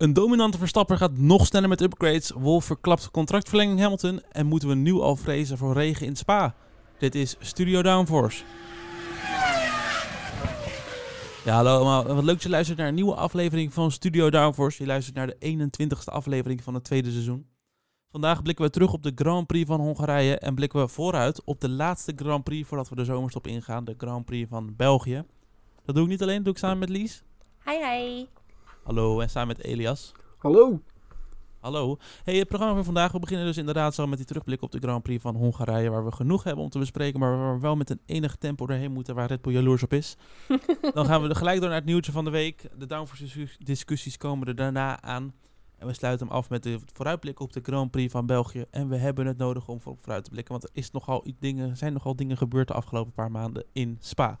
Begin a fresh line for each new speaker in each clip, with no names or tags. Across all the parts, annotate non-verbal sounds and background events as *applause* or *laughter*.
Een dominante Verstapper gaat nog sneller met upgrades. Wolf verklapt contractverlenging Hamilton. En moeten we nu al vrezen voor regen in Spa? Dit is Studio Downforce. Ja, hallo allemaal. Wat leuk dat je luistert naar een nieuwe aflevering van Studio Downforce. Je luistert naar de 21ste aflevering van het tweede seizoen. Vandaag blikken we terug op de Grand Prix van Hongarije en blikken we vooruit op de laatste Grand Prix voordat we de zomerstop ingaan, de Grand Prix van België. Dat doe ik niet alleen, dat doe ik samen met Lies.
Hi, hi.
Hallo, en samen met Elias.
Hallo.
Hallo. Hey, het programma van vandaag. We beginnen dus inderdaad zo met die terugblik op de Grand Prix van Hongarije, waar we genoeg hebben om te bespreken, maar waar we wel met een enig tempo doorheen moeten, waar Red Bull jaloers op is. *laughs* Dan gaan we gelijk door naar het nieuwtje van de week. De downforce discussies komen er daarna aan. En we sluiten hem af met de vooruitblik op de Grand Prix van België. En we hebben het nodig om voor- vooruit te blikken, want er is nogal iets dingen, zijn nogal dingen gebeurd de afgelopen paar maanden in Spa.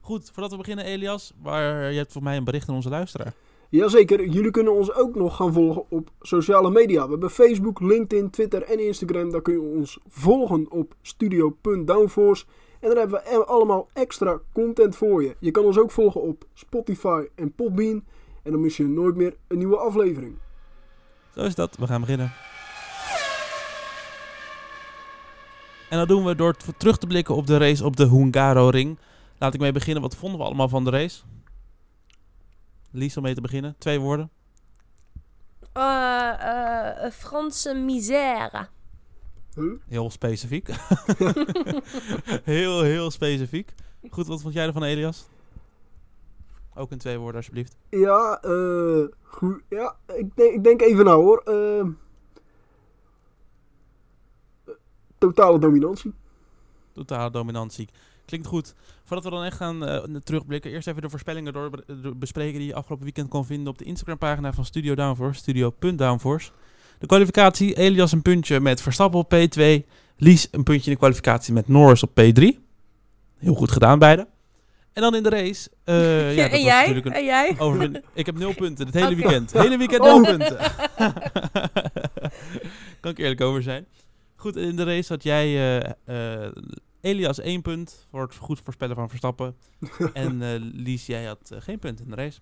Goed, voordat we beginnen, Elias, waar je hebt voor mij een bericht aan onze luisteraar.
Jazeker, jullie kunnen ons ook nog gaan volgen op sociale media. We hebben Facebook, LinkedIn, Twitter en Instagram. Daar kun je ons volgen op studio.downforce. En daar hebben we allemaal extra content voor je. Je kan ons ook volgen op Spotify en Podbean. En dan mis je nooit meer een nieuwe aflevering.
Zo is dat. We gaan beginnen. En dat doen we door terug te blikken op de race op de Hungaro-ring. Laat ik mee beginnen. Wat vonden we allemaal van de race? Lies, om mee te beginnen. Twee woorden.
Eh, eh, Franse misère.
Huh?
Heel specifiek. *laughs* heel, heel specifiek. Goed, wat vond jij ervan, Elias? Ook in twee woorden, alsjeblieft.
Ja, eh. goed. Ja, ik denk, ik denk even nou hoor. Totale dominantie.
Totale dominantie. Klinkt goed. Voordat we dan echt gaan eh, terugblikken, eerst even de voorspellingen door, door bespreken die je afgelopen weekend kon vinden op de Instagram-pagina van Studio Downforce, studio.downforce. De kwalificatie, Elias een puntje met Verstappen op P2, Lies een puntje in de kwalificatie met Norris op P3. Heel goed gedaan beide. En dan in de race. eh, *laughs* ja,
en jij?
een
En jij?
overwin- Ik heb nul *laughs* punten het hele weekend. hele weekend
Oh.
nul punten. *laughs* kan ik eerlijk over zijn. Goed, in de race had jij eh, eh, Elias één punt voor het goed voorspellen van Verstappen. *laughs* en eh Lies, jij had eh, geen punt in de race.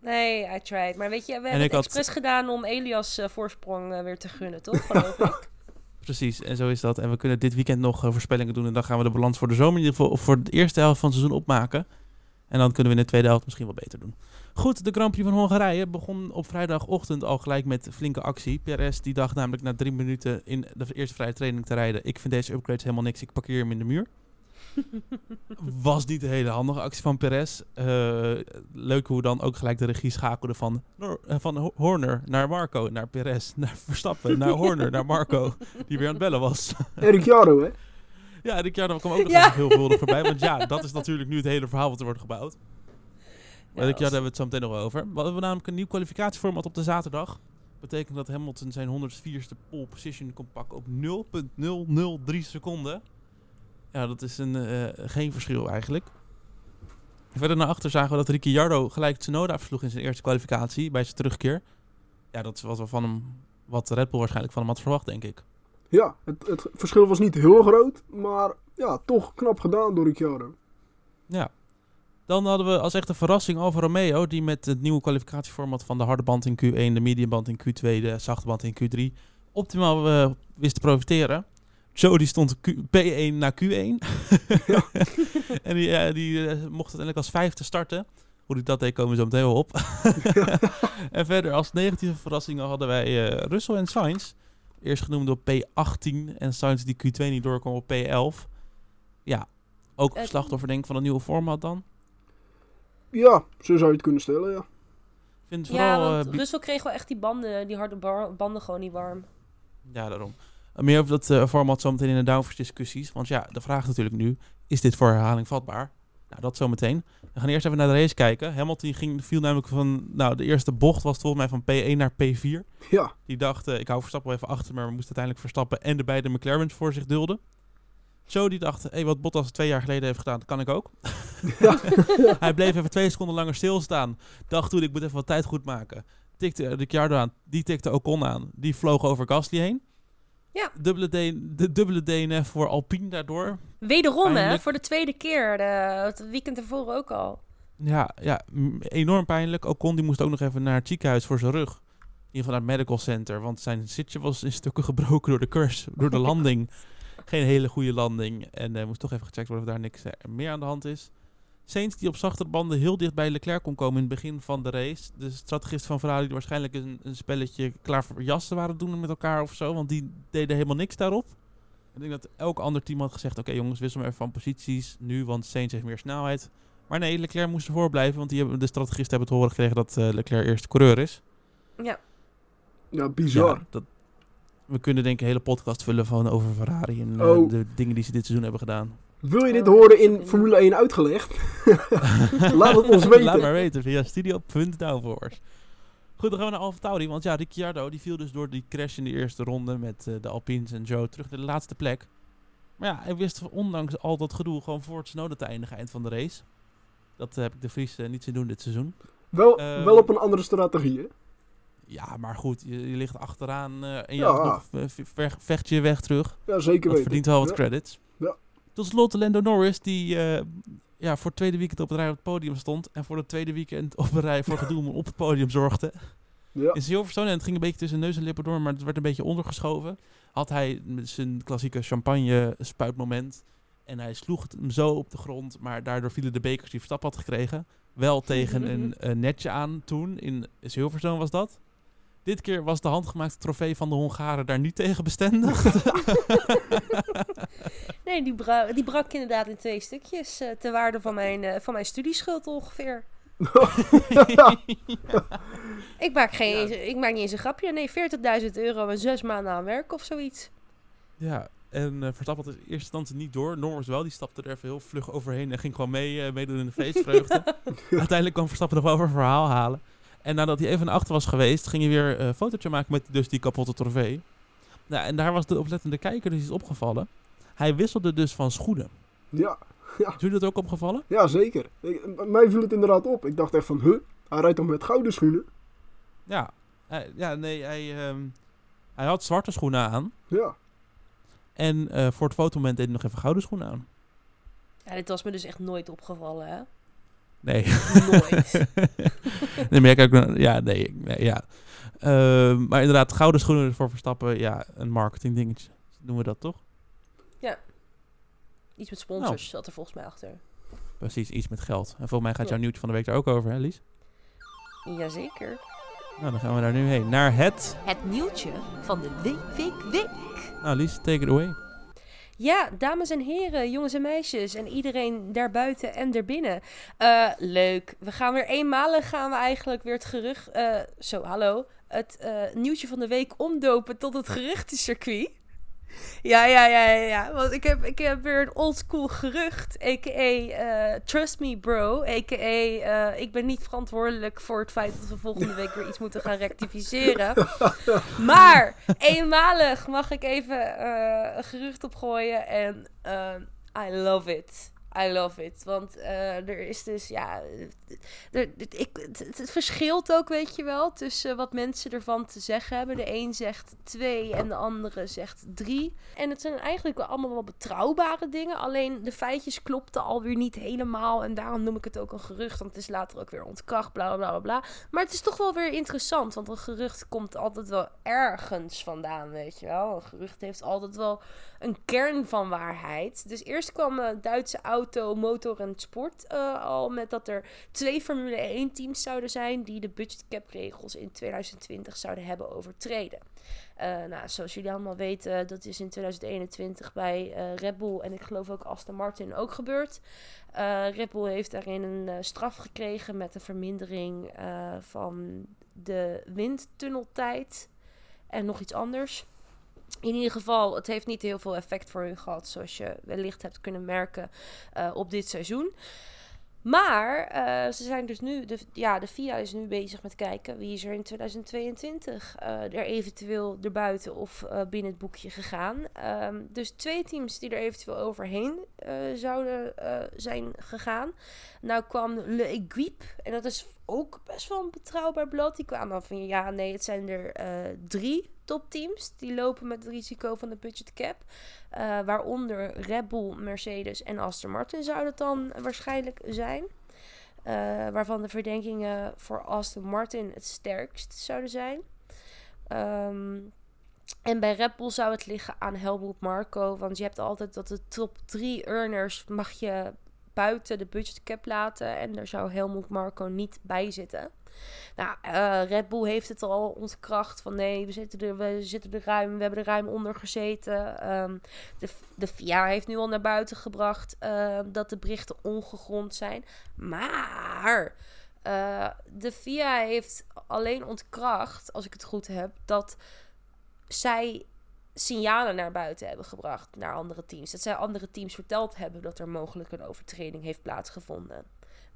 Nee, I tried. Maar weet je, we
En
hebben
ik
het
had-
expres gedaan om Elias eh, voorsprong weer te gunnen, toch? Geloof ik. *laughs*
Precies, en zo is dat. En we kunnen dit weekend nog voorspellingen doen. En dan gaan we de balans voor de zomer in ieder geval voor de eerste helft van het seizoen opmaken. En dan kunnen we in de tweede helft misschien wel beter doen. Goed, de Grand Prix van Hongarije begon op vrijdagochtend al gelijk met flinke actie. Perez die dacht namelijk na drie minuten in de eerste vrije training te rijden. Ik vind deze upgrades helemaal niks, ik parkeer hem in de muur. *laughs* Was niet een hele handige actie van Perez. Eh, leuk hoe dan ook gelijk de regie schakelde van, eh, van Ho- Horner naar Marco, naar Perez, naar Verstappen, naar Horner, naar Marco. Die weer aan het bellen was.
En Ricciardo, hè?
Ja, Ricciardo kwam ook nog
Ja.
heel veelvuldig voorbij. Want ja, dat is natuurlijk nu het hele verhaal wat er wordt gebouwd. Maar
Ja,
Ricciardo hebben we het zo meteen nog over. We hebben namelijk een nieuw kwalificatieformat op de zaterdag. Betekent dat Hamilton zijn 104ste pole position kon pakken op 0.003 seconden. Ja, dat is een, eh, geen verschil eigenlijk. Verder naar achter zagen we dat Ricciardo gelijk Tsunoda versloeg in zijn eerste kwalificatie bij zijn terugkeer. Ja, dat is wat we van hem, wat Red Bull waarschijnlijk van hem had verwacht, denk ik.
Ja, het, het verschil was niet heel groot. Maar ja, toch knap gedaan door Ricciardo.
Ja. Dan hadden we als echte verrassing Alfa Romeo, die met het nieuwe kwalificatieformat van de harde band in Q1, de medium band in Q2, de zachte band in Q3, optimaal eh, wist te profiteren. Joe die stond Q- P1 naar Q1. en die, eh, die eh, mocht uiteindelijk als vijfde starten. Hoe die dat deed, komen we zo meteen wel op. *laughs* en verder als negatieve verrassingen hadden wij eh, Russell en Sainz. Eerst genoemd op P18 en Sainz die Q2 niet doorkwam op P11. Ja, ook
Eh,
slachtoffer denk ik van een nieuwe format dan.
Ja, zo zou je het kunnen stellen, ja.
Ik vind het
Ja,
vooral...
want
eh,
Russell kreeg wel echt die banden, die harde bar- banden gewoon niet warm.
ja, daarom. Eh, meer over dat eh, format zometeen in de downforce discussies. Want ja, de vraag is natuurlijk nu, is dit voor herhaling vatbaar? Nou, dat zometeen. We gaan eerst even naar de race kijken. Hamilton ging, viel namelijk van... Nou, de eerste bocht was volgens mij van P1 naar P4.
Ja,
Die dacht, eh, ik hou Verstappen wel even achter, maar we moesten uiteindelijk Verstappen en de beide McLaren's voor zich dulden. Joe die dacht, hey, wat Bottas twee jaar geleden heeft gedaan, dat kan ik ook.
Ja. *laughs*
Hij bleef even twee seconden langer stilstaan. Dacht toen, ik moet even wat tijd goed maken. Tikte Ricciardo aan, die tikte Ocon aan. Die vloog over Gasly heen.
Ja.
Dubbele de dubbele DNF voor Alpine daardoor.
Wederom, hè? Voor de tweede keer. De, het weekend ervoor ook al.
Ja, ja, enorm pijnlijk. Ocon die moest ook nog even naar het ziekenhuis voor zijn rug. In ieder geval naar het medical center. Want zijn zitje was in stukken *laughs* gebroken door de curse. Door de landing. Geen hele goede landing. En eh moest toch even gecheckt worden of daar niks eh, meer aan de hand is. Sainz die op zachtere banden heel dicht bij Leclerc kon komen in het begin van de race. De strategist van Ferrari die waarschijnlijk een, een spelletje klaar voor jassen waren doen met elkaar of zo. Want die deden helemaal niks daarop. Ik denk dat elk ander team had gezegd... Oké jongens, wissel maar even van posities nu. Want Sainz heeft meer snelheid. Maar nee, Leclerc moest ervoor blijven. Want die hebben, de strategisten hebben te horen gekregen dat eh, Leclerc eerste coureur is.
Ja,
Ja, bizar.
Ja, dat, we kunnen denk ik een hele podcast vullen van over Ferrari. En eh,
Oh.
de dingen die ze dit seizoen hebben gedaan.
Wil je dit
Oh,
horen in Formule 1 uitgelegd? *laughs* Laat het ons weten.
Laat maar weten via studio.downforce. Goed, dan gaan we naar Alfa Tauri. Want ja, Ricciardo die viel dus door die crash in de eerste ronde met eh, de Alpines en Joe terug naar de laatste plek. Maar ja, hij wist ondanks al dat gedoe gewoon voor het snode te eindigen eind van de race. Dat eh, heb ik de Vries eh, niet zien doen dit seizoen.
Wel,
Ehm,
wel op een andere strategie, hè?
Ja, maar goed, je, je ligt achteraan eh, en je
Ja.
nog, ve- ve- vecht je je weg terug.
Ja, zeker
Dat
weten.
verdient wel wat
Ja.
credits. Tot slot Lando Norris, die eh, ja, voor het tweede weekend op het rij op het podium stond. En voor het tweede weekend op een rij voor gedoe *laughs* op het podium zorgde.
Ja.
In Silverstone, en het ging een beetje tussen neus en lippen door, maar het werd een beetje ondergeschoven. Had hij met zijn klassieke champagne spuitmoment. En hij sloeg het hem zo op de grond, maar daardoor vielen de bekers die Verstappen had gekregen. Wel tegen een, *laughs* eh, netje aan toen, in Silverstone was dat. Dit keer was de handgemaakte trofee van de Hongaren daar niet tegen bestendig. *laughs* *laughs*
nee, die, bra- die brak inderdaad in twee stukjes. eh ter waarde van mijn, eh, van mijn studieschuld ongeveer. *laughs* Ik maak, geen, ik maak niet eens een grapje. Nee, 40.000 euro en zes maanden aan werk of zoiets.
Ja, en eh Verstappen in eerste instantie niet door. Norris wel, die stapte er even heel vlug overheen en ging gewoon mee, eh, meedoen in de feestvreugde. Uiteindelijk kwam Verstappen nog wel over verhaal halen. En nadat hij even naar achter was geweest, ging hij weer eh, een fotootje maken met dus die kapotte trofee. Nou, en daar was de oplettende kijker dus iets opgevallen. Hij wisselde dus van schoenen.
Ja, *laughs*
Is jullie dat ook opgevallen?
ja, zeker. Ik- mij viel het inderdaad op. Ik dacht echt van, huh? Hij rijdt toch met gouden schoenen?
Ja. Hij- ja, nee, hij, ehm, hij had zwarte schoenen aan.
Ja.
En eh, voor het fotomoment deed hij nog even gouden schoenen aan.
Ja, dit was me dus echt nooit opgevallen, hè?
Nee.
Nooit. *laughs*
nee, maar naar- Ja, nee. nee ja. Ehm, maar inderdaad, gouden schoenen voor Verstappen. Ja, een marketing dingetje. Doen we dat toch?
Iets met sponsors zat er volgens mij achter.
Precies, iets met geld. En volgens mij gaat
Ja.
jouw nieuwtje van de week daar ook over, hè Lies?
Jazeker.
Nou, dan gaan we daar nu heen. Naar het...
Het nieuwtje van de week, week, week.
Nou, Lies, take it away.
Ja, dames en heren, jongens en meisjes en iedereen daarbuiten en daarbinnen. Eh leuk. We gaan weer eenmalig gaan we eigenlijk weer het gerucht... eh, zo, hallo. Het eh, nieuwtje van de week omdopen tot het geruchtencircuit. Ja, ja, ja, ja, ja. Want ik heb, ik heb weer een oldschool gerucht. A.k.a. eh, Trust Me Bro. A.k.a. eh, ik ben niet verantwoordelijk voor het feit dat we volgende week weer iets moeten gaan rectificeren. *laughs* Maar eenmalig mag ik even eh, een gerucht opgooien. En I love it. I love it. Want eh, er is dus, ja... Er, ik, het, verschilt ook, weet je wel, tussen wat mensen ervan te zeggen hebben. De een zegt twee en de andere zegt drie. En het zijn eigenlijk allemaal wel betrouwbare dingen. Alleen de feitjes klopten alweer niet helemaal. En daarom noem ik het ook een gerucht. Want het is later ook weer ontkracht, bla bla bla bla. Maar het is toch wel weer interessant. Want een gerucht komt altijd wel ergens vandaan, weet je wel. Een gerucht heeft altijd wel een kern van waarheid. Dus eerst kwam een Duitse auto, motor en sport eh, al met dat er twee Formule 1 teams zouden zijn die de budgetcap regels in 2020 zouden hebben overtreden. Eh, nou, zoals jullie allemaal weten, dat is in 2021 bij eh, Red Bull en ik geloof ook Aston Martin ook gebeurd. Red Bull heeft daarin een straf gekregen met een vermindering van de windtunneltijd en nog iets anders. In ieder geval, het heeft niet heel veel effect voor hun gehad, zoals je wellicht hebt kunnen merken eh, op dit seizoen. Maar eh, ze zijn dus nu, de, ja, de FIA is nu bezig met kijken wie is er in 2022 eh, er eventueel erbuiten of binnen het boekje gegaan. Ehm, dus twee teams die er eventueel overheen zouden zijn gegaan. Nou kwam Le Equipe, en dat is ook best wel een betrouwbaar blad. Die kwamen van ja, nee, het zijn er drie topteams die lopen met het risico van de budget cap. Eh, waaronder Red Bull, Mercedes en Aston Martin zou dat dan waarschijnlijk zijn. eh, waarvan de verdenkingen voor Aston Martin het sterkst zouden zijn. Ehm, en bij Red Bull zou het liggen aan Helmut Marko. Want je hebt altijd dat de top drie earners mag je buiten de budgetcap laten. En daar zou Helmut Marko niet bij zitten. Nou, eh, Red Bull heeft het al ontkracht van nee, we zitten er, we zitten er ruim, we hebben er ruim onder gezeten. Ehm, de, de FIA heeft nu al naar buiten gebracht ehm, dat de berichten ongegrond zijn. Maar eh, de FIA heeft alleen ontkracht, als ik het goed heb, dat zij signalen naar buiten hebben gebracht naar andere teams. Dat zij andere teams verteld hebben dat er mogelijk een overtreding heeft plaatsgevonden.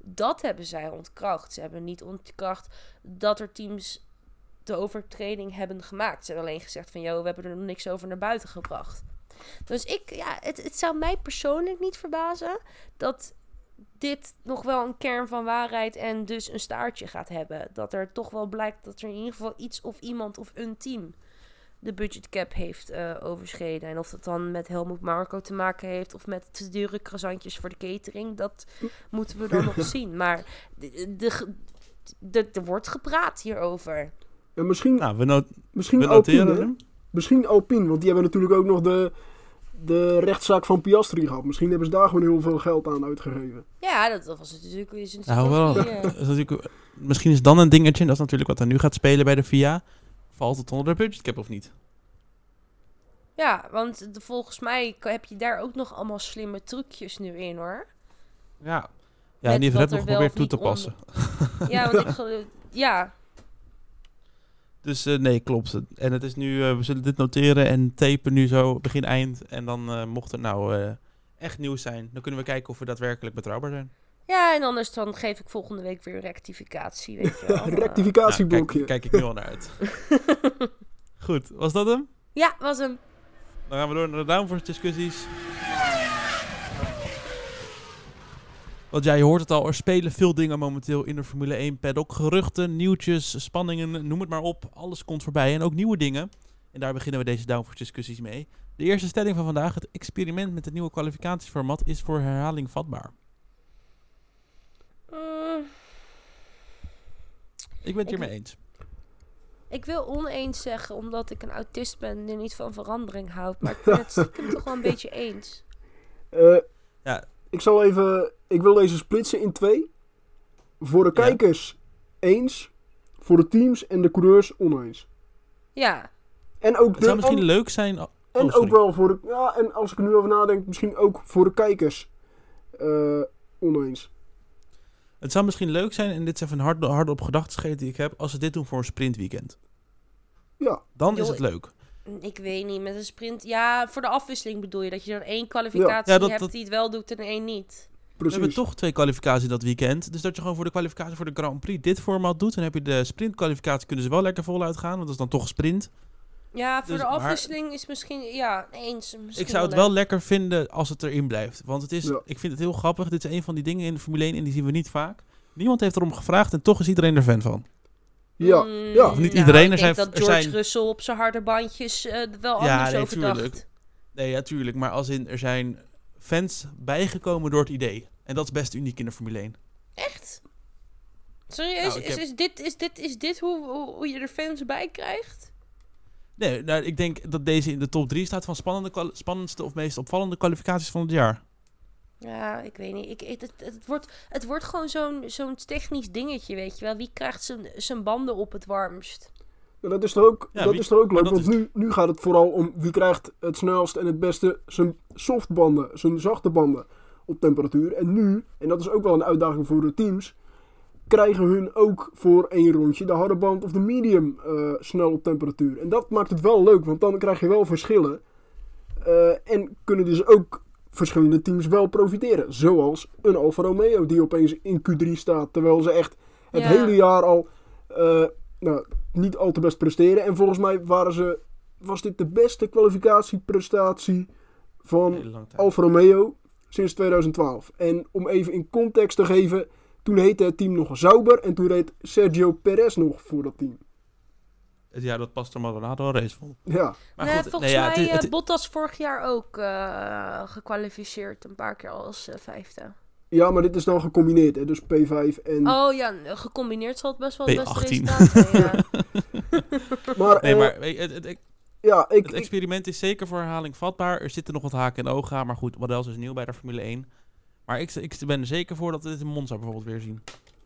Dat hebben zij ontkracht. Ze hebben niet ontkracht dat er teams de overtreding hebben gemaakt. Ze hebben alleen gezegd van, joh, we hebben er nog niks over naar buiten gebracht. Dus ik, ja, het, het zou mij persoonlijk niet verbazen dat dit nog wel een kern van waarheid en dus een staartje gaat hebben. Dat er toch wel blijkt dat er in ieder geval iets of iemand of een team de budgetcap heeft uh, overschreden. En of dat dan met Helmut Marco te maken heeft of met te dure krasantjes voor de catering, dat moeten we dan nog *laughs* zien. Maar de, de, de, er wordt gepraat hierover.
Ja, misschien,
Nou, we, not
misschien
we noteren
Alpine.
hem.
Misschien Alpine, want die hebben natuurlijk ook nog de, de rechtszaak van Piastri gehad. Misschien hebben ze daar gewoon heel veel geld aan uitgegeven.
Ja, dat, dat was het natuurlijk. *laughs* Is natuurlijk
Nou, wel. is natuurlijk, misschien is dan een dingetje, en dat is natuurlijk wat er nu gaat spelen bij de VIA. Valt het onder de budgetcap of niet?
Ja, want de, volgens mij heb je daar ook nog allemaal slimme trucjes nu in hoor.
Ja. Ja, en die heeft
wel
geprobeerd toe te passen.
Ja, want ik *laughs* gel- Ja,
Dus eh, nee, klopt. En het is nu, eh, we zullen dit noteren en tapen nu zo begin eind. En dan eh, mocht er nou echt nieuws zijn, dan kunnen we kijken of we daadwerkelijk betrouwbaar zijn.
Ja, en anders dan geef ik volgende week weer rectificatie, weet je *laughs* wel.
Een rectificatieblokje.
Nou, kijk, kijk ik nu al naar uit. *laughs* Goed, was dat hem?
ja, was hem.
Dan gaan we door naar de downforce discussies. Want ja, je hoort het al, er spelen veel dingen momenteel in de Formule 1 paddock. Geruchten, nieuwtjes, spanningen, noem het maar op. Alles komt voorbij en ook nieuwe dingen. En daar beginnen we deze downforce discussies mee. De eerste stelling van vandaag, het experiment met het nieuwe kwalificatieformat is voor herhaling vatbaar.
Mm,
Ik ben het hiermee eens.
ik wil oneens zeggen, omdat ik een autist ben die niet van verandering houdt. *laughs* Maar ik ben het stiekem toch wel een beetje eens.
Eh,
Ja.
Ik zal even... Ik wil deze splitsen in twee. Voor de
Ja.
kijkers eens. Voor de teams en de coureurs oneens.
Ja,
En ook,
Het
de,
zou misschien
en,
leuk zijn... oh,
en
sorry.
ook wel voor de... Ja, en als ik er nu over nadenk, misschien ook voor de kijkers eh, oneens.
Het zou misschien leuk zijn, en dit is even een hard, hard op gedachten die ik heb, als ze dit doen voor een sprintweekend.
Ja.
Dan is het leuk.
ik weet niet, met een sprint... Ja, voor de afwisseling bedoel je, dat je dan één kwalificatie
Ja, dat-
hebt
dat-
die het wel doet en één niet.
We hebben toch twee kwalificaties dat weekend. Dus dat je gewoon voor de kwalificatie voor de Grand Prix dit format doet. Dan heb je de sprintkwalificatie, kunnen ze wel lekker voluit gaan. Want dat is dan toch een sprint.
Ja, voor
Dus,
de
maar-
afwisseling is misschien... Ja, eens. Misschien
ik zou het wel lekker vinden als het erin blijft. Want het is,
Ja.
ik vind het heel grappig. Dit is een van die dingen in de Formule 1 en die zien we niet vaak. Niemand heeft erom gevraagd en toch is iedereen er fan van.
Ja,
Mm,
ja.
Of niet
nou,
iedereen, er zijn-
dat George
zijn-
Russell op zijn harde bandjes eh, wel
Ja,
anders
nee,
over
tuurlijk.
dacht.
Nee, ja, tuurlijk. Maar als in, er zijn fans bijgekomen door het idee. En dat is best uniek in de Formule 1.
Echt? Serieus?
Nou,
is,
heb-
is dit, is dit, is dit hoe, hoe, hoe je er fans bij krijgt?
Nee, nou, ik denk dat deze in de top 3 staat van spannende, spannendste of meest opvallende kwalificaties van het jaar.
Ja, ik weet niet. Ik, ik- het, het, wordt, het wordt gewoon zo'n zo'n technisch dingetje, weet je wel. Wie krijgt zijn, zijn banden op het warmst?
Ja, dat is er ook,
Ja,
dat
wie-
is er ook leuk, want nu, nu gaat het vooral om wie krijgt het snelst en het beste zijn softbanden, zijn zachte banden op temperatuur. En nu, en dat is ook wel een uitdaging voor de teams, krijgen hun ook voor één rondje de harde band of de medium eh, snel op temperatuur. En dat maakt het wel leuk, want dan krijg je wel verschillen. Eh, en kunnen dus ook verschillende teams wel profiteren. Zoals een Alfa Romeo die opeens in Q3 staat, terwijl ze echt het
Ja.
hele jaar al eh, nou, niet al te best presteren. En volgens mij waren ze, was dit de beste kwalificatieprestatie van. Alfa Romeo sinds 2012. En om even in context te geven, toen heette het team nog Sauber en toen reed Sergio Perez nog voor dat team.
Ja, dat past er Maldonado een race vol.
Ja,
Maar
nee,
goed,
volgens
nee, ja,
mij
het
eh,
het-
Bottas vorig jaar ook eh, gekwalificeerd. Een paar keer als eh, vijfde.
Ja, maar dit is dan gecombineerd, hè? dus P5 en...
Oh ja, gecombineerd zal het best wel het beste
P18.
resultaat zijn. Ja. *laughs*
Maar,
Nee, maar het, het,
ja, ik,
het
ik,
experiment is zeker voor herhaling vatbaar. Er zitten nog wat haken en ogen aan. Maar goed, wat else is nieuw bij de Formule 1. Maar ik, ik ben er zeker voor dat we dit in Monza bijvoorbeeld weer zien.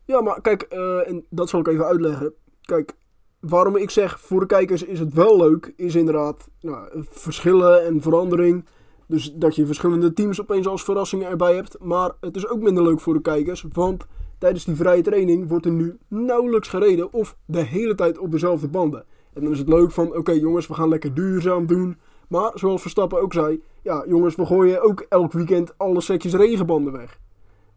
ja, maar kijk, eh, en dat zal ik even uitleggen. Kijk, waarom ik zeg voor de kijkers is het wel leuk, is inderdaad nou, verschillen en verandering. Dus dat je verschillende teams opeens als verrassingen erbij hebt. Maar het is ook minder leuk voor de kijkers, want tijdens die vrije training wordt er nu nauwelijks gereden of de hele tijd op dezelfde banden. En dan is het leuk van, oké jongens, we gaan lekker duurzaam doen. Maar zoals Verstappen ook zei, ja jongens, we gooien ook elk weekend alle setjes regenbanden weg.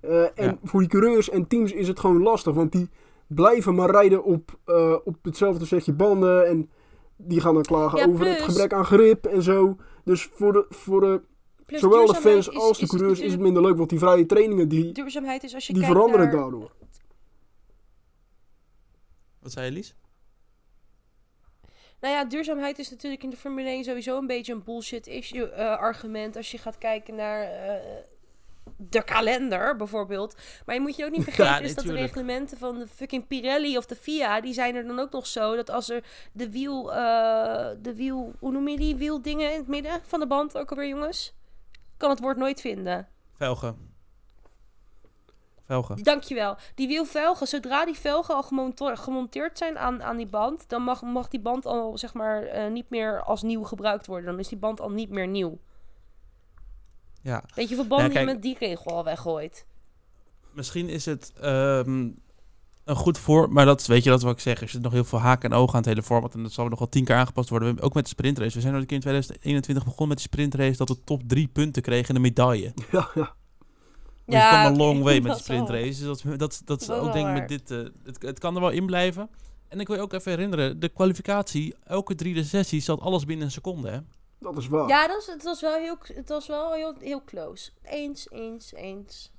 Eh, en
Ja.
voor die coureurs en teams is het gewoon lastig, want die blijven maar rijden op, eh, op hetzelfde setje banden. En die gaan dan klagen
Ja,
over het gebrek aan grip en zo. Dus voor de, voor de,
Plus
zowel de fans
is-
als de
is
coureurs is het minder leuk, want die vrije trainingen die,
Duurzaamheid is als je
die
kijkt
veranderen
naar...
daardoor.
Wat zei je, Lies?
Nou ja, duurzaamheid is natuurlijk in de Formule 1 sowieso een beetje een bullshit issue, eh, argument. Als je gaat kijken naar eh, de kalender bijvoorbeeld. Maar je moet je ook niet *laughs* vergeten
nee,
is dat de reglementen van de fucking Pirelli of de FIA, die zijn er dan ook nog zo dat als er de wiel, eh, de wiel, hoe noem je die wieldingen in het midden van de band ook alweer jongens? Kan het woord nooit vinden.
Velgen. Velgen.
Dankjewel. Die wielvelgen, zodra die velgen al gemonteerd zijn aan, aan die band, dan mag, mag die band al zeg maar eh, niet meer als nieuw gebruikt worden. Dan is die band al niet meer nieuw.
Ja.
Weet je
kijk-
je met die regel al weggooit?
Misschien is het ehm, een goed voor... Maar dat weet je, dat is wat ik zeg. Er zit nog heel veel haken en ogen aan het hele format. En dat zal nog wel tien keer aangepast worden. We ook met de sprintrace. We zijn nog een keer in 2021 begonnen met de sprintrace... dat we top drie punten kregen en een medaille. *laughs*
Ja, ja.
Ja, kwam een
oké,
long way *laughs* met de
dat is wel-
sprintrace. Dus dat, dat, dat is ook denk ik met dit... eh, het, het kan er wel in blijven. En ik wil je ook even herinneren... de kwalificatie, elke drie de sessies... zat alles binnen een seconde, hè?
Dat is waar.
Ja, dat is, het was wel heel, het was wel heel, heel close. Eens, eens, eens.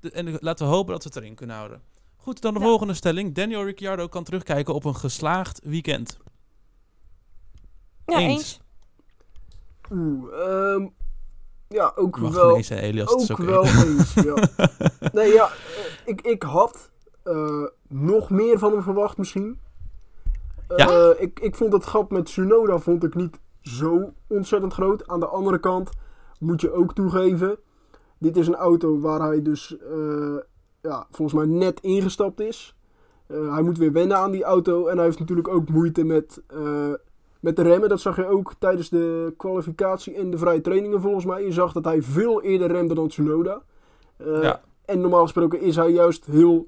De- en laten we hopen dat we het erin kunnen houden. Goed, dan de
Ja.
volgende stelling. Daniel Ricciardo kan terugkijken op een geslaagd weekend.
Ja,
Eens.
eens.
Oeh, ehm, ja, ook
mag
wel.
Elias.
Ook wel eens, ja. *laughs* Nee, ja, eh, ik, ik had eh, nog meer van hem verwacht misschien.
Ja?
Eh, ik, ik vond het gat met Tsunoda vond ik niet zo ontzettend groot. Aan de andere kant moet je ook toegeven, dit is een auto waar hij dus ja, volgens mij net ingestapt is. Hij moet weer wennen aan die auto en hij heeft natuurlijk ook moeite met, met de remmen. Dat zag je ook tijdens de kwalificatie en de vrije trainingen volgens mij. Je zag dat hij veel eerder remde dan Tsunoda. Eh,
Ja.
En normaal gesproken is hij juist heel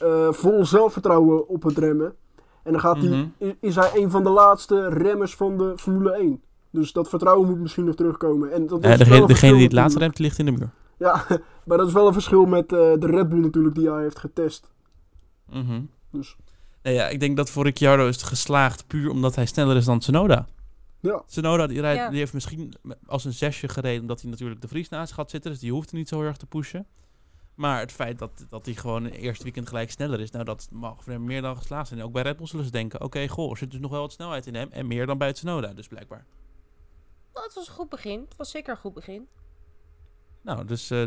eh, vol zelfvertrouwen op het remmen. En dan gaat
Mhm.
hij, i- is hij een van de laatste remmers van de Formule 1. Dus dat vertrouwen moet misschien nog terugkomen. En dat is
Ja,
wel
degene, degene die het laatste remt, ligt in de muur.
Ja, *laughs* maar dat is wel een verschil met eh, de Red Bull natuurlijk die hij heeft getest.
Mhm.
Dus
Nee, ja, ik denk dat voor Ricciardo is het geslaagd puur omdat hij sneller is dan Tsunoda.
ja,
Tsunoda die, rijdt,
Ja.
die heeft misschien als een zesje gereden omdat hij natuurlijk de Vries naast had zitten. Dus die hoeft er niet zo heel erg te pushen. Maar het feit dat, dat hij gewoon in het eerste weekend gelijk sneller is, nou dat mag voor hem meer dan geslaagd zijn. En ook bij Red Bull zullen ze denken, oké, goh, er zit dus nog wel wat snelheid in hem. En meer dan bij Tsunoda, dus blijkbaar.
Nou, het was een goed begin. Het was zeker een goed begin.
Nou, dus eh,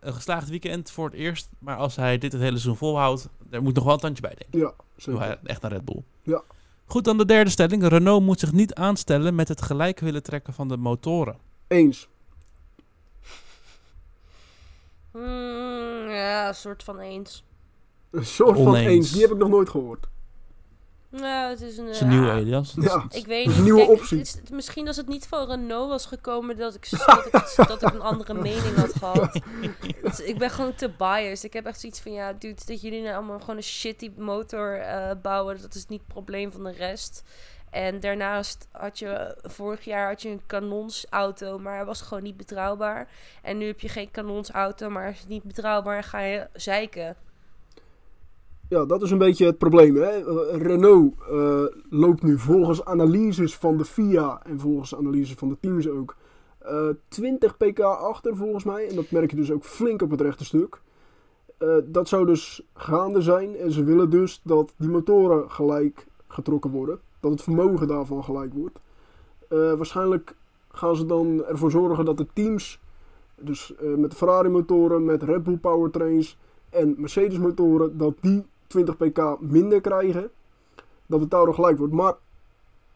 een geslaagd weekend voor het eerst. Maar als hij dit het hele seizoen volhoudt, er moet nog wel een tandje bij denken.
ja,
Doe
zeker.
hij echt naar Red Bull.
Ja.
Goed, dan de derde stelling. Renault moet zich niet aanstellen met het gelijk willen trekken van de motoren.
Eens.
Hmm, ja, een soort van eens.
Een soort van eens. Die heb ik nog nooit gehoord.
Nou, het is een...
Dat is een
eh,
nieuwe Elias.
Ja.
Ik weet niet.
een nieuwe
Kijk,
optie.
het is- misschien als het niet van Renault was gekomen dat ik, dat ik, het- dat ik een andere mening had gehad. *laughs* Het- ik ben gewoon te biased. Ik heb echt zoiets van, ja, dude, dat jullie nou allemaal gewoon een shitty motor eh, bouwen, dat is niet het probleem van de rest. En daarnaast had je, vorig jaar had je een kanonsauto, maar hij was gewoon niet betrouwbaar. En nu heb je geen kanonsauto, maar hij is niet betrouwbaar en ga je zeiken.
Ja, dat is een beetje het probleem. Hè? Eh, Renault eh, loopt nu volgens analyses van de FIA en volgens analyses van de teams ook eh 20 pk achter volgens mij. En dat merk je dus ook flink op het rechte stuk. Eh, dat zou dus gaande zijn en ze willen dus dat die motoren gelijk getrokken worden. Dat het vermogen daarvan gelijk wordt. Eh, waarschijnlijk gaan ze dan ervoor zorgen dat de teams dus eh, met Ferrari motoren, met Red Bull powertrains en Mercedes motoren, dat die 20 pk minder krijgen. Dat het daardoor gelijk wordt. Maar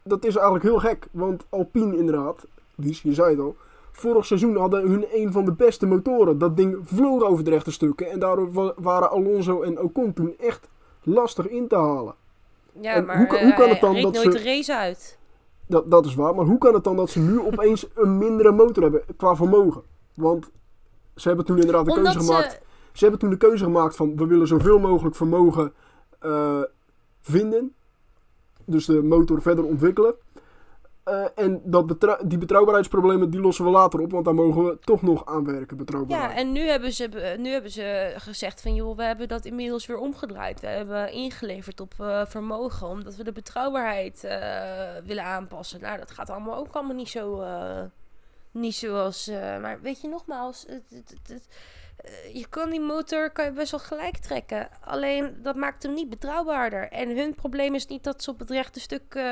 dat is eigenlijk heel gek, want Alpine inderdaad, Lies, je zei het al, vorig seizoen hadden hun een van de beste motoren. Dat ding vloog over de rechte stukken en daardoor wa- waren Alonso en Ocon toen echt lastig in te halen.
Ja,
En
maar
hoe kan-
eh,
hoe kan het dan dat
nooit
ze-
de race uit.
Dat, dat is waar, maar hoe kan het dan dat ze nu opeens een mindere motor hebben qua vermogen? Want ze hebben toen inderdaad de
Omdat
keuze gemaakt.
ze...
Ze hebben toen de keuze gemaakt van we willen zoveel mogelijk vermogen eh, vinden. Dus de motor verder ontwikkelen. Eh, en dat die betrouwbaarheidsproblemen die lossen we later op, want daar mogen we toch nog aan werken,
Ja, en nu hebben, ze, nu hebben ze gezegd van... joh, we hebben dat inmiddels weer omgedraaid. We hebben ingeleverd op eh, vermogen... omdat we de betrouwbaarheid willen aanpassen. Nou, dat gaat allemaal ook allemaal niet zo... niet zoals... maar weet je, nogmaals... Het, het, je kan die motor kan je best wel gelijk trekken. Alleen, dat maakt hem niet betrouwbaarder. En hun probleem is niet dat ze op het rechte stuk... eh,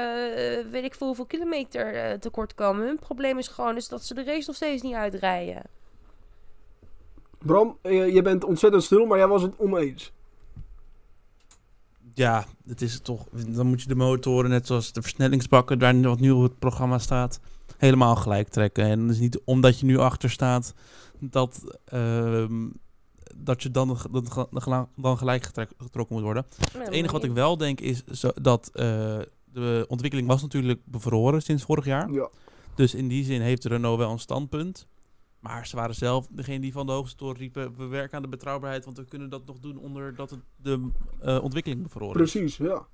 weet ik veel hoeveel kilometer eh, tekort komen. Hun probleem is gewoon is dat ze de race nog steeds niet uitrijden.
Bram, eh, je bent ontzettend stil, maar jij was het oneens.
Ja, het is toch. Dan moet je de motoren, net zoals de versnellingsbakken, waar wat nu op het programma staat, helemaal gelijk trekken. En het is niet omdat je nu achter staat dat, ehm, dat je dan, dan, dan gelijk getrek- getrokken moet worden. Het enige wat ik wel denk is zo, dat eh, de ontwikkeling was natuurlijk bevroren sinds vorig jaar.
Ja.
Dus in die zin heeft Renault wel een standpunt. Maar ze waren zelf degene die van de hoogste toren riepen... we werken aan de betrouwbaarheid, want we kunnen dat nog doen... onder dat het de eh, ontwikkeling bevroren is.
Precies, ja.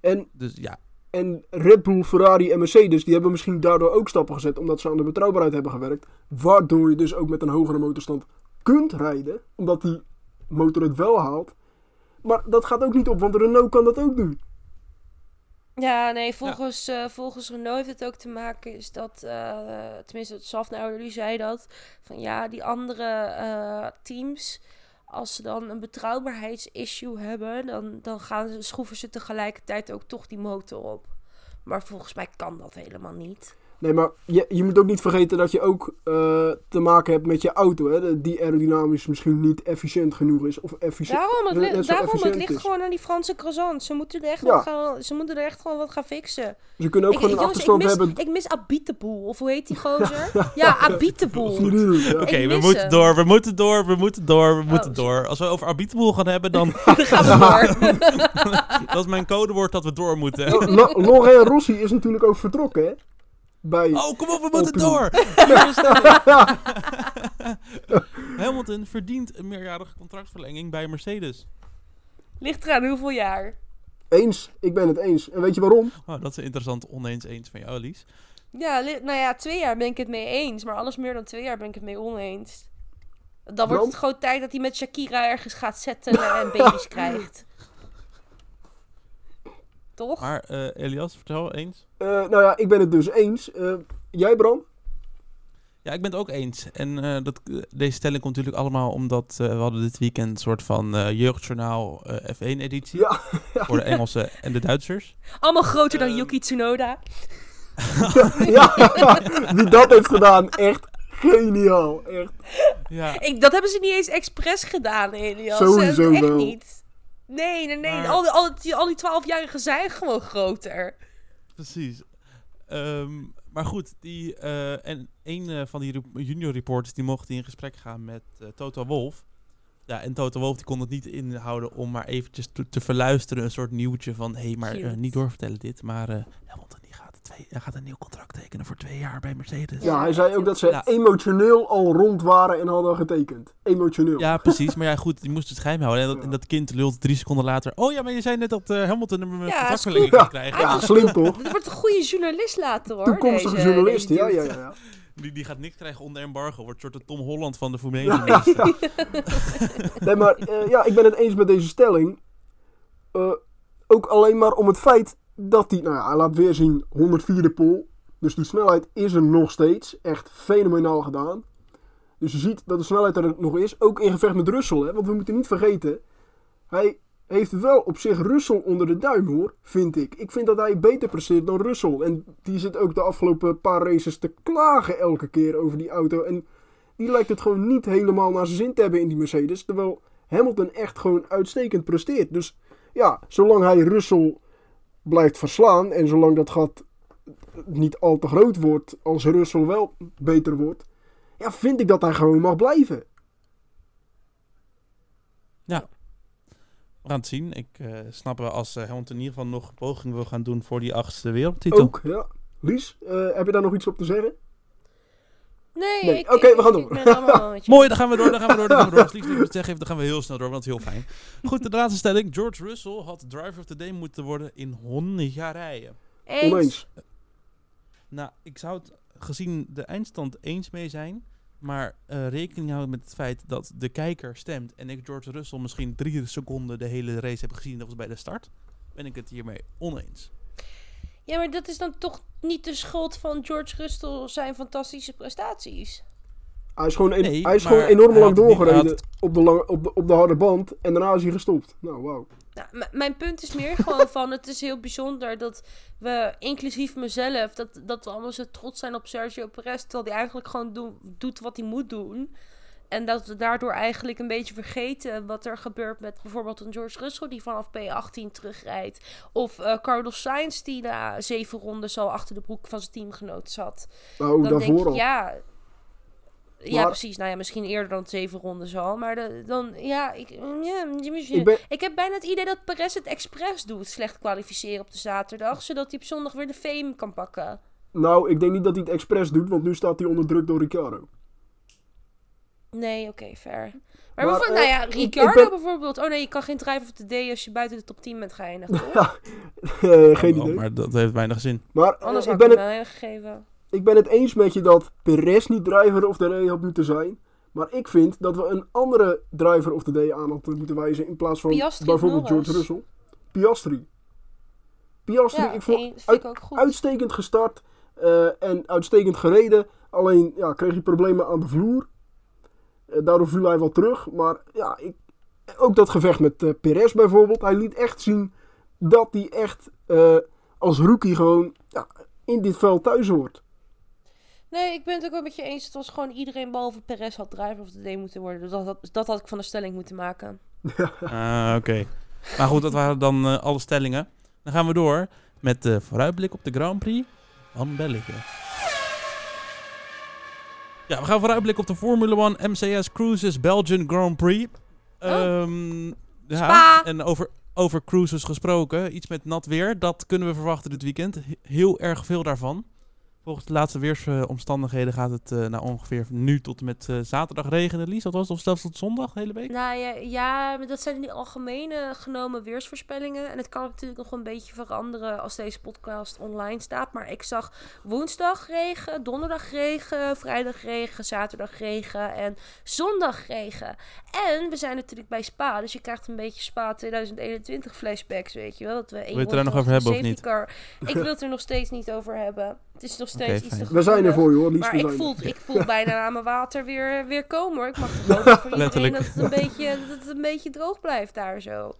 En,
Dus ja,
en Red Bull, Ferrari en Mercedes, die hebben misschien daardoor ook stappen gezet, omdat ze aan de betrouwbaarheid hebben gewerkt. Waardoor je dus ook met een hogere motorstand kunt rijden, omdat die motor het wel haalt. Maar dat gaat ook niet op, want Renault kan dat ook doen.
Ja, nee, volgens, eh, volgens Renault heeft het ook te maken is dat, eh tenminste, Safnauer jullie zei dat, van ja, die andere eh, teams, als ze dan een betrouwbaarheidsissue hebben, dan, dan gaan ze, schroeven ze tegelijkertijd ook toch die motor op. Maar volgens mij kan dat helemaal niet.
Nee, maar je, je moet ook niet vergeten dat je ook eh, te maken hebt met je auto, hè, die aerodynamisch misschien niet efficiënt genoeg is. Of efficiënt.
Daarom, het,
net
li-
zo
daarom, het ligt
is.
gewoon aan die Franse croissants. Ze moeten er echt,
Ja.
wat gaan, ze moeten er echt gewoon wat gaan fixen.
Ze kunnen ook
Ik,
gewoon
ik,
een
jongens, ik
achterstand
mis,
hebben.
ik mis Abiteboel, of hoe heet die *laughs* gozer? ja, Abiteboel.
Oké, we moeten door, we moeten door, we moeten door, we moeten
shit.
door. Als we over arbiterboel gaan hebben, dan *laughs*
Dan gaan we *laughs* door.
dat is mijn codewoord dat we door moeten.
Oh, Laurent Rossi is natuurlijk ook vertrokken, hè? Bij...
Oh, kom op, we moeten door! *laughs* *laughs* Hamilton verdient een meerjarige contractverlenging bij Mercedes.
Ligt eraan hoeveel jaar.
Eens, ik ben het eens. En weet je waarom?
Oh, dat is een interessant oneens eens van jou, Lies.
Ja, nou ja, twee jaar ben ik het mee eens. Maar alles meer dan twee jaar ben ik het mee oneens. Dan wordt
Want?
het gewoon tijd dat hij met Shakira ergens gaat settelen en *laughs* baby's krijgt. Toch?
Maar eh, Elias, vertel eens.
Eh, nou ja, ik ben het dus eens. Eh, jij, Bram?
Ja, ik ben het ook eens. En eh, dat, deze stelling komt natuurlijk allemaal omdat eh, we hadden dit weekend een soort van eh, jeugdjournaal eh, F1-editie.
Ja.
Voor de Engelsen en de Duitsers.
Allemaal groter dan. Yuki Tsunoda. *laughs*
ja, *laughs* wie dat heeft gedaan, echt geniaal. Echt.
Ja,
Ik, dat hebben ze niet eens expres gedaan, Elias.
Sowieso
Echt
wel.
niet. Nee, nee, nee.
Maar-
Al, die, al, die, al die 12-jarigen zijn gewoon groter.
precies. Ehm, maar goed, die, eh, en een eh, van die junior reporters die mocht in gesprek gaan met eh, Toto Wolf. Ja, en Toto Wolf die kon het niet inhouden om maar eventjes te, te verluisteren. Een soort nieuwtje van, hé, hey, maar niet doorvertellen dit. Maar eh hij gaat een nieuw contract tekenen voor twee jaar bij Mercedes.
Ja, hij zei ook dat ze
Ja.
emotioneel al rond waren en hadden getekend. Emotioneel.
Ja, precies. Maar ja, goed, die moest het geheim houden. En dat, en dat kind lult drie seconden later. Oh ja, maar je zei net dat eh, Hamilton een
Ja,
contractverlenging
Ja,
krijgen.
ja, slim toch?
Dit wordt een goede journalist later, hoor.
Toekomstige
deze-
journalist,
deze
ja, ja, ja. ja.
Die, die gaat niks krijgen onder embargo. Wordt een soort de Tom Holland van de Formule 1.
Ja, *laughs* Nee, maar eh, ja, ik ben het eens met deze stelling. Eh, ook alleen maar om het feit dat hij, nou ja, hij laat weer zien 104e pol. Dus die snelheid is er nog steeds. Echt fenomenaal gedaan. Dus je ziet dat de snelheid er nog is. Ook in gevecht met Russell, hè. Want we moeten niet vergeten. Hij heeft wel op zich Russell onder de duim, hoor. Vind ik. Ik vind dat hij beter presteert dan Russell. En die zit ook de afgelopen paar races te klagen elke keer over die auto. En die lijkt het gewoon niet helemaal naar zijn zin te hebben in die Mercedes. Terwijl Hamilton echt gewoon uitstekend presteert. Dus ja, zolang hij Russell blijft verslaan en zolang dat gat niet al te groot wordt als Russell wel beter wordt, ja, vind ik dat hij gewoon mag blijven.
We gaan het zien. Ik eh, snap wel als uh, Hamilton in ieder geval nog poging wil gaan doen voor die achtste wereldtitel.
Ook, ja. Lies, eh, heb je daar nog iets op te zeggen?
Nee,
oké, we gaan door.
het *laughs*
Mooi, dan gaan we door, dan gaan we door, dan gaan we door. Als *laughs* te zeggen dan gaan we heel snel door, want dat is heel fijn. Goed, de laatste stelling. George Russell had driver of the day moeten worden in Hongarije.
Eens.
Oneens.
Nou, ik zou het gezien de eindstand eens mee zijn. Maar eh, rekening houden met het feit dat de kijker stemt. En ik George Russell misschien drie seconden de hele race heb gezien. Dat was bij de start. Ben ik het hiermee oneens.
Ja, maar dat is dan toch niet de schuld van George Russell zijn fantastische prestaties.
Hij is gewoon, en-
Nee,
hij is gewoon enorm
hij
lang
had
doorgereden op, de lange, op, de, op de harde band. En daarna is hij gestopt. Nou, wauw.
Nou, mijn punt is meer gewoon van, het is heel bijzonder dat we, inclusief mezelf, dat, dat we allemaal zo trots zijn op Sergio Perez, terwijl hij eigenlijk gewoon doet wat hij moet doen. En dat we daardoor eigenlijk een beetje vergeten wat er gebeurt met bijvoorbeeld een George Russell die vanaf P18 terugrijdt. Of eh, Carlos Sainz die na zeven rondes al achter de broek van zijn teamgenoot zat.
Nou,
dan denk
daarvoor
ik,
al.
ja... Ja, precies. Nou ja, misschien eerder dan zeven rondes al. Maar de, dan, ja, ik, ja,
Ik ben,
ik heb bijna het idee dat Perez het expres doet, slecht kwalificeren op de zaterdag, zodat hij op zondag weer de fame kan pakken.
nou, ik denk niet dat hij het expres doet, want nu staat hij onder druk door Ricciardo.
Nee, oké, fair. Maar,
Maar,
bijvoorbeeld,
eh,
nou ja,
ben-
bijvoorbeeld. Oh nee, je kan geen driver of the day als je buiten de top 10 bent geëindigd? *laughs*
Eh, geen idee.
Maar dat heeft weinig zin.
Maar eh,
Anders
ik,
had ik
ben het,
wel gegeven.
ik ben het eens met je dat Perez niet driver of the day had moeten zijn. Maar ik vind dat we een andere driver of the day aan hadden moeten wijzen in plaats van
Piastri
bijvoorbeeld
Norris?
George Russell. Piastri. Piastri,
Ja,
ik vond
ik ook goed.
uitstekend gestart eh, en uitstekend gereden. Alleen ja, kreeg hij problemen aan de vloer. Eh, daardoor viel hij wel terug. Maar ja, ik, ook dat gevecht met eh Perez bijvoorbeeld. Hij liet echt zien dat hij echt eh, als rookie gewoon ja, in dit veld thuis hoort.
Nee, ik ben het ook wel met je eens. Het was gewoon iedereen behalve Perez had driver of the day moeten worden. Dus dat, had- dat had ik van de stelling moeten maken.
Ah, oké. Maar goed, dat waren dan alle stellingen. Dan gaan we door met de vooruitblik op de Grand Prix van België. Ja, we gaan vooruitblikken op de Formule 1 MCS Cruises Belgian Grand Prix. Ehm, ja,
Spa.
en over, over cruises gesproken, iets met nat weer, dat kunnen we verwachten dit weekend. He- Heel erg veel daarvan. Volgens de laatste weersomstandigheden gaat het eh nou ongeveer nu tot en met eh, zaterdag regenen, Lies. Dat was het, of zelfs tot zondag de hele week?
Nou ja, ja, dat zijn die algemene genomen weersvoorspellingen. En het kan natuurlijk nog een beetje veranderen als deze podcast online staat. Maar ik zag woensdag regen, donderdag regen, vrijdag regen, zaterdag regen en zondag regen. En we zijn natuurlijk bij Spa, dus je krijgt een beetje Spa 2021 flashbacks, weet je wel. Dat we
Wil je het er nog over hebben of niet?
car- Ik wil het er *laughs* nog steeds niet over hebben. Het is nog steeds iets te.
We zijn er voor je hoor, Lies.
Maar ik voel, ik *laughs* voel bijna aan mijn water weer, weer komen hoor. Ik mag toch *laughs* hopen voor iedereen
Letterlijk.
dat het, een beetje, dat het een beetje droog blijft daar zo.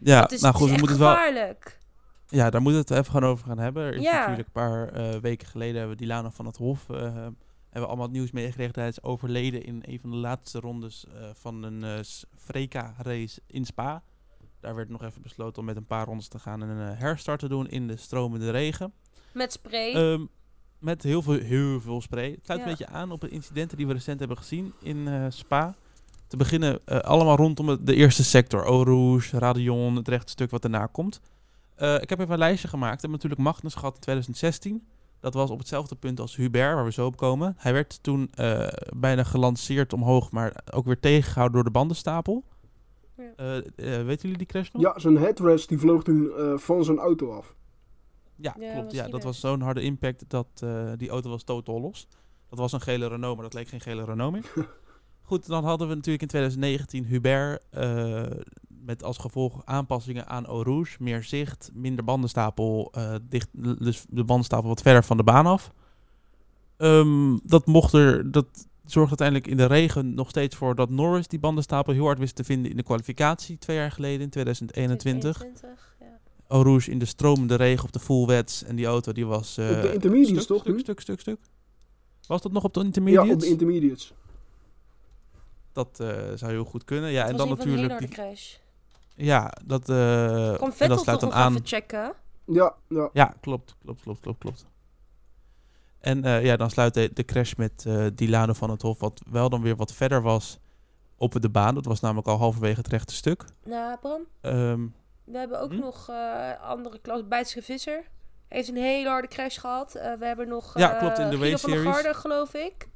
Ja,
het is,
nou goed, we moeten het wel
gevaarlijk.
Ja, daar moeten we het even gewoon over gaan hebben. Er is
Ja.
natuurlijk een paar eh, weken geleden hebben we Dilana van het Hof. eh, hebben we allemaal het nieuws meegekregen. Hij is overleden in een van de laatste rondes eh, van een eh Freka-race in Spa. Daar werd nog even besloten om met een paar rondes te gaan en een herstart te doen in de stromende regen.
Met spray.
Ehm, met heel veel, heel veel spray. Het sluit
Ja.
een beetje aan op de incidenten die we recent hebben gezien in eh, Spa. Te beginnen eh, allemaal rondom het- de eerste sector. Eau Rouge, Radion, het rechte stuk wat daarna komt. Eh, ik heb even een lijstje gemaakt. We hebben natuurlijk Magnus gehad in 2016. Dat was op hetzelfde punt als Hubert, waar we zo op komen. Hij werd toen eh, bijna gelanceerd omhoog, maar ook weer tegengehouden door de bandenstapel.
Ja.
Weten jullie die crash nog?
Ja, zijn headrest die vloog toen eh, van zijn auto af.
Ja,
Ja,
klopt. Ja, dat was zo'n harde impact dat eh, die auto was totaal los. Dat was een gele Renault, maar dat leek geen gele Renault meer. *laughs* Goed, dan hadden we natuurlijk in 2019 Hubert eh, met als gevolg aanpassingen aan Eau Rouge. Meer zicht, minder bandenstapel, eh, dicht, dus de bandenstapel wat verder van de baan af. Ehm, dat mocht er, dat zorgde uiteindelijk in de regen nog steeds voor dat Norris die bandenstapel heel hard wist te vinden in de kwalificatie twee jaar geleden in 2021.
21, ja.
Eau Rouge in de stromende regen op de full wets. En die auto die was... eh,
Op de intermediates
stuk,
toch
Stuk, stuk, stuk, stuk. Was dat nog op de
Ja,
intermediates?
op de intermediates.
Dat eh, zou heel goed kunnen. Ja, en
was
dan natuurlijk... Die,
crash.
ja, dat, eh
Kwam
en
Vettel
dat sluit
toch
dan
nog
aan...
even checken?
Ja, ja.
Ja, klopt, klopt, klopt, klopt, klopt. En eh, ja, dan sluit de, de crash met eh Dilano van het Hof, wat wel dan weer wat verder was op de baan. Dat was namelijk al halverwege het rechte stuk.
Nou, Bram,
Ehm,
we hebben ook
Hm?
nog eh, andere klas. Bijtske Visser heeft een hele harde crash gehad. Eh, we hebben nog
Ja,
eh,
klopt, in de
Guido van der
W-series.
Garde, geloof ik.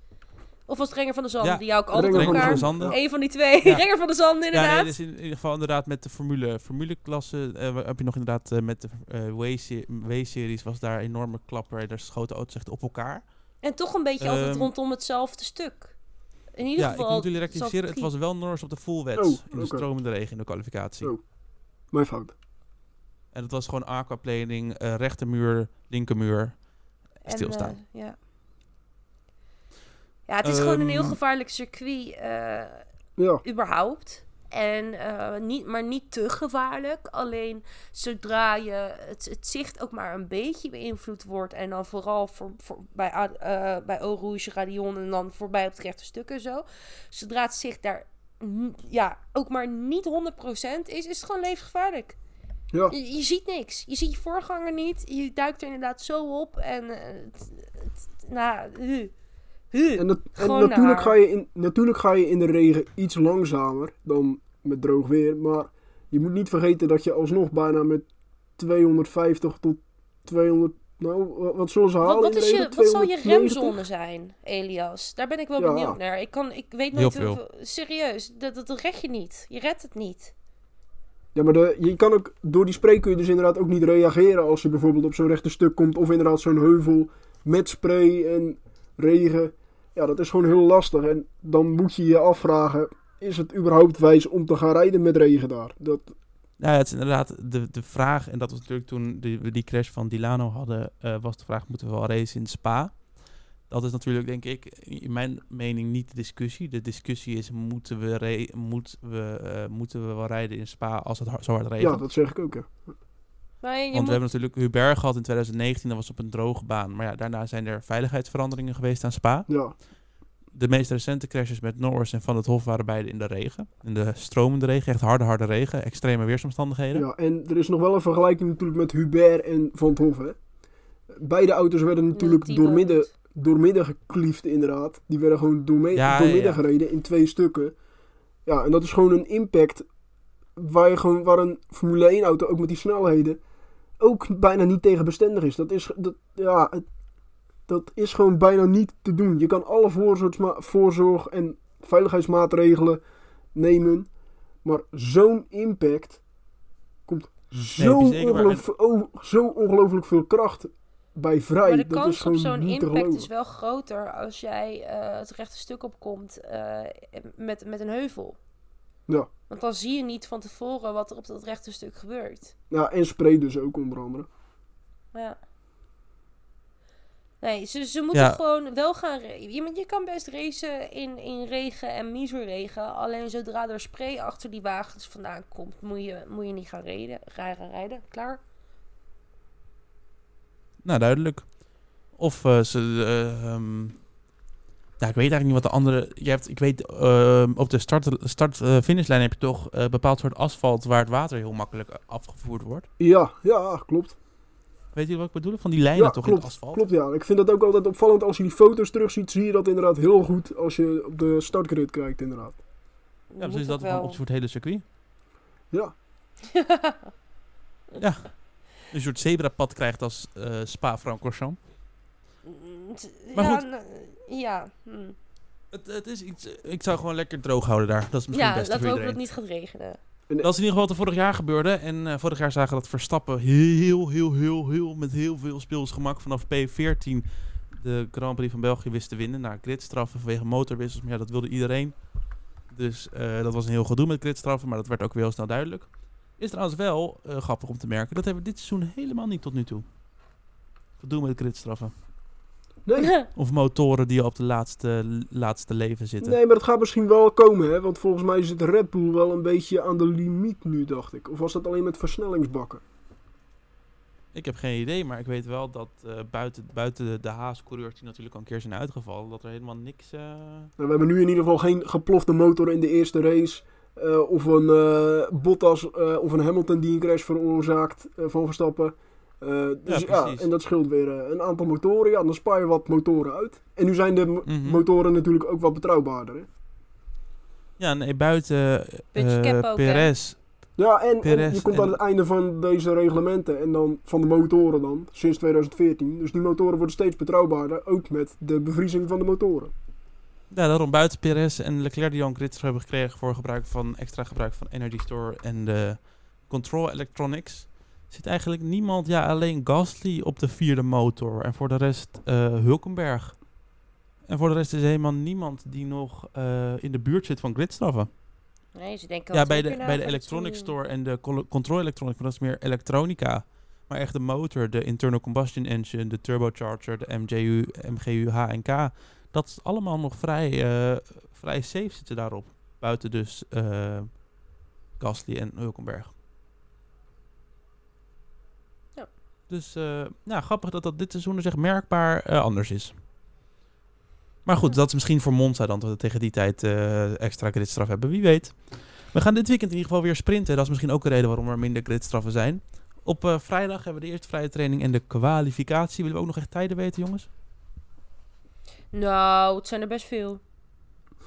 Of was het Renger van de Zanden?
Ja,
die jou ook altijd
Renger
op
van de
elkaar...
Zanden.
Eén van die twee.
Ja. *laughs*
Renger van de Zanden,
ja,
inderdaad.
nee, dus in, in ieder geval inderdaad met de formule, formuleklasse eh, heb je nog inderdaad eh, met de eh, W-se- W-series was daar een enorme klapper. Daar schoten auto's echt op elkaar.
En toch een beetje altijd
Ehm,
rondom hetzelfde stuk. In ieder
Ja, ik
geval...
moet jullie rectificeren. Het was wel Norris op de full wets
Oh,
in de stromende regen in de kwalificatie.
Oh. Mijn fout.
En het was gewoon aquaplaning, eh rechtermuur, linkermuur.
En,
stilstaan.
eh, ja. ja, het is gewoon een heel
Ehm.
gevaarlijk circuit, eh,
Ja,
überhaupt. En, eh, niet, maar niet te gevaarlijk. Alleen zodra je het, het zicht ook maar een beetje beïnvloed wordt. En dan vooral voor, voor, bij, eh bij Eau Rouge, Radion en dan voorbij op het rechte stuk en zo. Zodra het zicht daar ja, ook maar niet 100% is, is het gewoon levensgevaarlijk.
ja.
Je, je ziet niks. Je ziet je voorganger niet. Je duikt er inderdaad zo op. En nou. Huh.
En, dat, en
Gewoon
natuurlijk, ga je in, natuurlijk ga je in de regen iets langzamer dan met droog weer. Maar je moet niet vergeten dat je alsnog bijna met 250 tot 200... Nou, wa- wat zullen ze halen
Wat, wat, is je, wat zal je
290?
remzone zijn, Elias? Daar ben ik wel
Ja.
benieuwd naar. Ik, kan, ik weet
Heel
nooit
veel.
hoeveel- Serieus, dat, dat red je niet. Je redt het niet.
Ja, maar de, je kan ook, door die spray kun je dus inderdaad ook niet reageren als je bijvoorbeeld op zo'n rechte stuk komt. Of inderdaad zo'n heuvel met spray en regen. Ja, dat is gewoon heel lastig. En dan moet je je afvragen, is het überhaupt wijs om te gaan rijden met regen daar? Dat,
Nou, het is inderdaad de, de vraag, en dat was natuurlijk toen die, we die crash van Dilano hadden, eh, was de vraag, moeten we wel racen in Spa? Dat is natuurlijk, denk ik, in mijn mening niet de discussie. De discussie is, moeten we, re- moet we, eh, moeten we wel rijden in Spa als het hard, zo hard regent?
ja, dat zeg ik ook, ja.
Maar je
Want
moet,
we hebben natuurlijk Hubert gehad in 2019, dat was op een droge baan. Maar ja, daarna zijn er veiligheidsveranderingen geweest aan Spa.
Ja,
De meest recente crashes met Norris en Van het Hof waren beide in de regen. In de stromende regen, echt harde, harde regen. Extreme weersomstandigheden.
ja, en er is nog wel een vergelijking natuurlijk met Hubert en Van het Hof, hè. Beide auto's werden natuurlijk
die
doormidden, doormidden gekliefd, inderdaad. Die werden gewoon doorme-
Ja,
doormidden
ja.
gereden in twee stukken. Ja, en dat is gewoon een impact waar, je gewoon, waar een Formule 1 auto ook met die snelheden ook bijna niet tegen bestendig is. Dat is, dat, ja, het, dat is gewoon bijna niet te doen. Je kan alle voorzorg en veiligheidsmaatregelen nemen, maar zo'n impact komt zo, ongeloof- oh, zo ongelooflijk veel kracht bij vrij.
maar de
dat is
kans op
gewoon
zo'n impact is wel groter als jij eh, het rechte stuk opkomt eh met, met een heuvel.
Ja.
Want dan zie je niet van tevoren wat er op dat rechte stuk gebeurt.
Ja, en spray dus ook onder andere.
Ja. Nee, ze, ze moeten
Ja.
gewoon wel gaan... Je, je kan best racen in, in regen en miserregen. Alleen zodra er spray achter die wagens vandaan komt... moet je, moet je niet gaan rijden, gaan rijden. Klaar?
Nou, duidelijk. Of eh, ze... eh, ehm, ja, ik weet eigenlijk niet wat de andere... Je hebt, ik weet, ehm, op de start-finishlijn start, finishlijn heb je toch een bepaald soort asfalt... waar het water heel makkelijk afgevoerd wordt.
Ja, ja, klopt.
Weet je wat ik bedoel? Van die lijnen
Ja,
toch in het asfalt?
Klopt, ja. Ik vind dat ook altijd opvallend als je die foto's terugziet. Zie je dat inderdaad heel goed als je op de startgrid kijkt, inderdaad.
Ja, precies. Dat is gewoon
wel.
op voor het hele circuit. *laughs*
Ja,
Een soort zebrapad krijgt als eh Spa-Francorchamps. Maar
ja,
goed.
nou, ja. hm.
Het, het is iets... Ik zou gewoon lekker droog houden daar. Dat is misschien
ja
het beste
laten
voor
we hopen
iedereen.
dat het niet gaat regenen.
Dat is in ieder geval wat er vorig jaar gebeurde. En eh, vorig jaar zagen dat Verstappen heel, heel, heel, heel, met heel veel speelsgemak vanaf P14 de Grand Prix van België wist te winnen. Na gridstraffen vanwege motorwissels. Maar ja, dat wilde iedereen. Dus eh, dat was een heel gedoe met gridstraffen, maar dat werd ook weer heel snel duidelijk. Is trouwens wel eh, grappig om te merken. Dat hebben we dit seizoen helemaal niet tot nu toe. Gedoe met gridstraffen.
Nee.
Of motoren die op de laatste, laatste leven zitten.
nee, maar dat gaat misschien wel komen, hè. Want volgens mij zit Red Bull wel een beetje aan de limiet nu, dacht ik. Of was dat alleen met versnellingsbakken?
Ik heb geen idee, maar ik weet wel dat eh, buiten, buiten de, de Haas-coureurs die natuurlijk al een keer zijn uitgevallen, dat er helemaal niks... eh,
Nou, we hebben nu in ieder geval geen geplofte motor in de eerste race. eh, of een eh, Bottas eh, of een Hamilton die een crash veroorzaakt van Verstappen. Eh, dus ja, en dat scheelt weer eh, een aantal motoren. Ja, dan spaar je wat motoren uit. En nu zijn de mo-
Mhm.
motoren natuurlijk ook wat betrouwbaarder. Hè?
Ja, nee, buiten
Beetje
eh
cap ook, hè?
Perez.
Ja, en, je komt
en-
aan het einde van deze reglementen en dan van de motoren dan, sinds 2014. Dus die motoren worden steeds betrouwbaarder, ook met de bevriezing van de motoren.
Ja, daarom buiten Perez en Leclerc die al een hebben gekregen voor gebruik van, extra gebruik van Energy Store en de Control Electronics. Zit eigenlijk niemand, ja alleen Gasly op de vierde motor en voor de rest eh, Hulkenberg. En voor de rest is helemaal niemand die nog eh, in de buurt zit van gridstraffen.
Nee, ze denken
Ja, bij de, bij de Electronic. Store en de Control Electronics, maar dat is meer elektronica. Maar echt de motor, de internal combustion engine, de turbocharger, de MGU, MGU, H en K. Dat is allemaal nog vrij, eh, vrij safe zitten daarop. Buiten dus Gasly en Hulkenberg.
Ja.
Dus eh ja, grappig dat dat dit seizoen dus echt merkbaar eh, anders is. Maar goed, dat is misschien voor Monza dan, dat we tegen die tijd eh, extra gridstraf hebben. Wie weet. We gaan dit weekend in ieder geval weer sprinten. Dat is misschien ook een reden waarom er minder gridstraffen zijn. Op eh, vrijdag hebben we de eerste vrije training en de kwalificatie. Willen we ook nog echt tijden weten, jongens?
Nou, het zijn er best veel.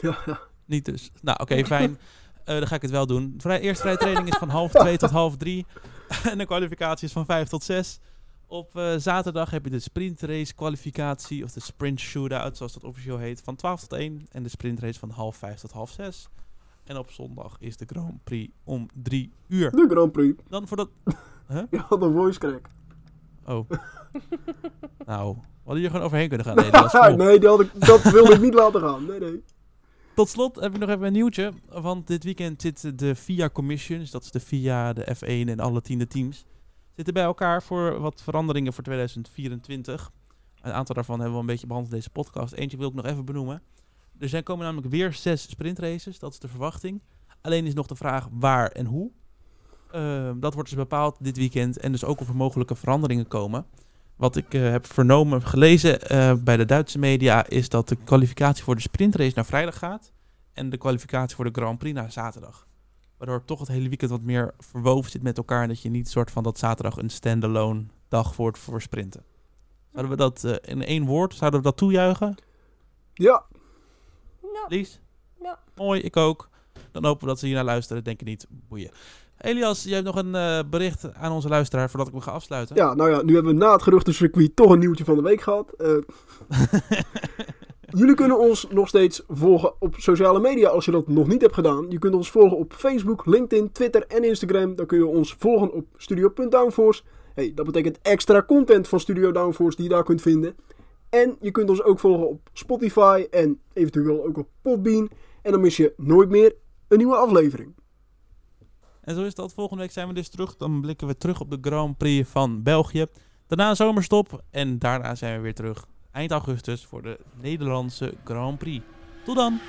Ja, ja.
Niet dus. Nou, oké, fijn. *laughs* Eh, dan ga ik het wel doen. Vrij, eerste vrije training is van half twee tot half drie. *laughs* en de kwalificatie is van vijf tot zes. Op eh, zaterdag heb je de sprintrace kwalificatie, of de sprint shootout, zoals dat officieel heet, van 12 tot 1. En de sprintrace van half vijf tot half zes. En op zondag is de Grand Prix om drie uur.
De Grand Prix.
Dan voor dat... *laughs*
Je had een voice crack.
Oh. *laughs* nou, we hadden hier gewoon overheen kunnen gaan. Nee, dat *laughs* cool.
nee, die had ik, dat wilde ik niet laten gaan. Nee, nee.
Tot slot heb ik nog even een nieuwtje. Want dit weekend zit de FIA Commission, dus dat is de FIA, de F1 en alle tiende teams, zitten bij elkaar voor wat veranderingen voor 2024. Een aantal daarvan hebben we een beetje behandeld in deze podcast. Eentje wil ik nog even benoemen. Er zijn komen namelijk weer zes sprintraces, dat is de verwachting. Alleen is nog de vraag waar en hoe. Ehm, dat wordt dus bepaald dit weekend en dus ook of er mogelijke veranderingen komen. Wat ik eh, heb vernomen, gelezen eh, bij de Duitse media, is dat de kwalificatie voor de sprintrace naar vrijdag gaat. En de kwalificatie voor de Grand Prix naar zaterdag. Waardoor toch het hele weekend wat meer verwoven zit met elkaar. En dat je niet soort van dat zaterdag een standalone dag wordt voor sprinten. Zouden we dat eh, in één woord, zouden we dat toejuichen?
Ja,
Nou,
Lies?
Ja.
Mooi, ik ook. Dan hopen we dat ze hier naar luisteren. Denken niet, boeien. Elias, jij hebt nog een eh, bericht aan onze luisteraar voordat ik me ga afsluiten.
ja, nou ja, nu hebben we na het geruchtencircuit toch een nieuwtje van de week gehad. Eh, *laughs* jullie kunnen ons nog steeds volgen op sociale media als je dat nog niet hebt gedaan. Je kunt ons volgen op Facebook, LinkedIn, Twitter en Instagram. Dan kun je ons volgen op studio.downforce. Hey, dat betekent extra content van Studio Downforce die je daar kunt vinden. En je kunt ons ook volgen op Spotify en eventueel ook op Podbean. En dan mis je nooit meer een nieuwe aflevering.
En zo is dat. Volgende week zijn we dus terug. Dan blikken we terug op de Grand Prix van België. Daarna een zomerstop. En daarna zijn we weer terug eind augustus voor de Nederlandse Grand Prix. Tot dan!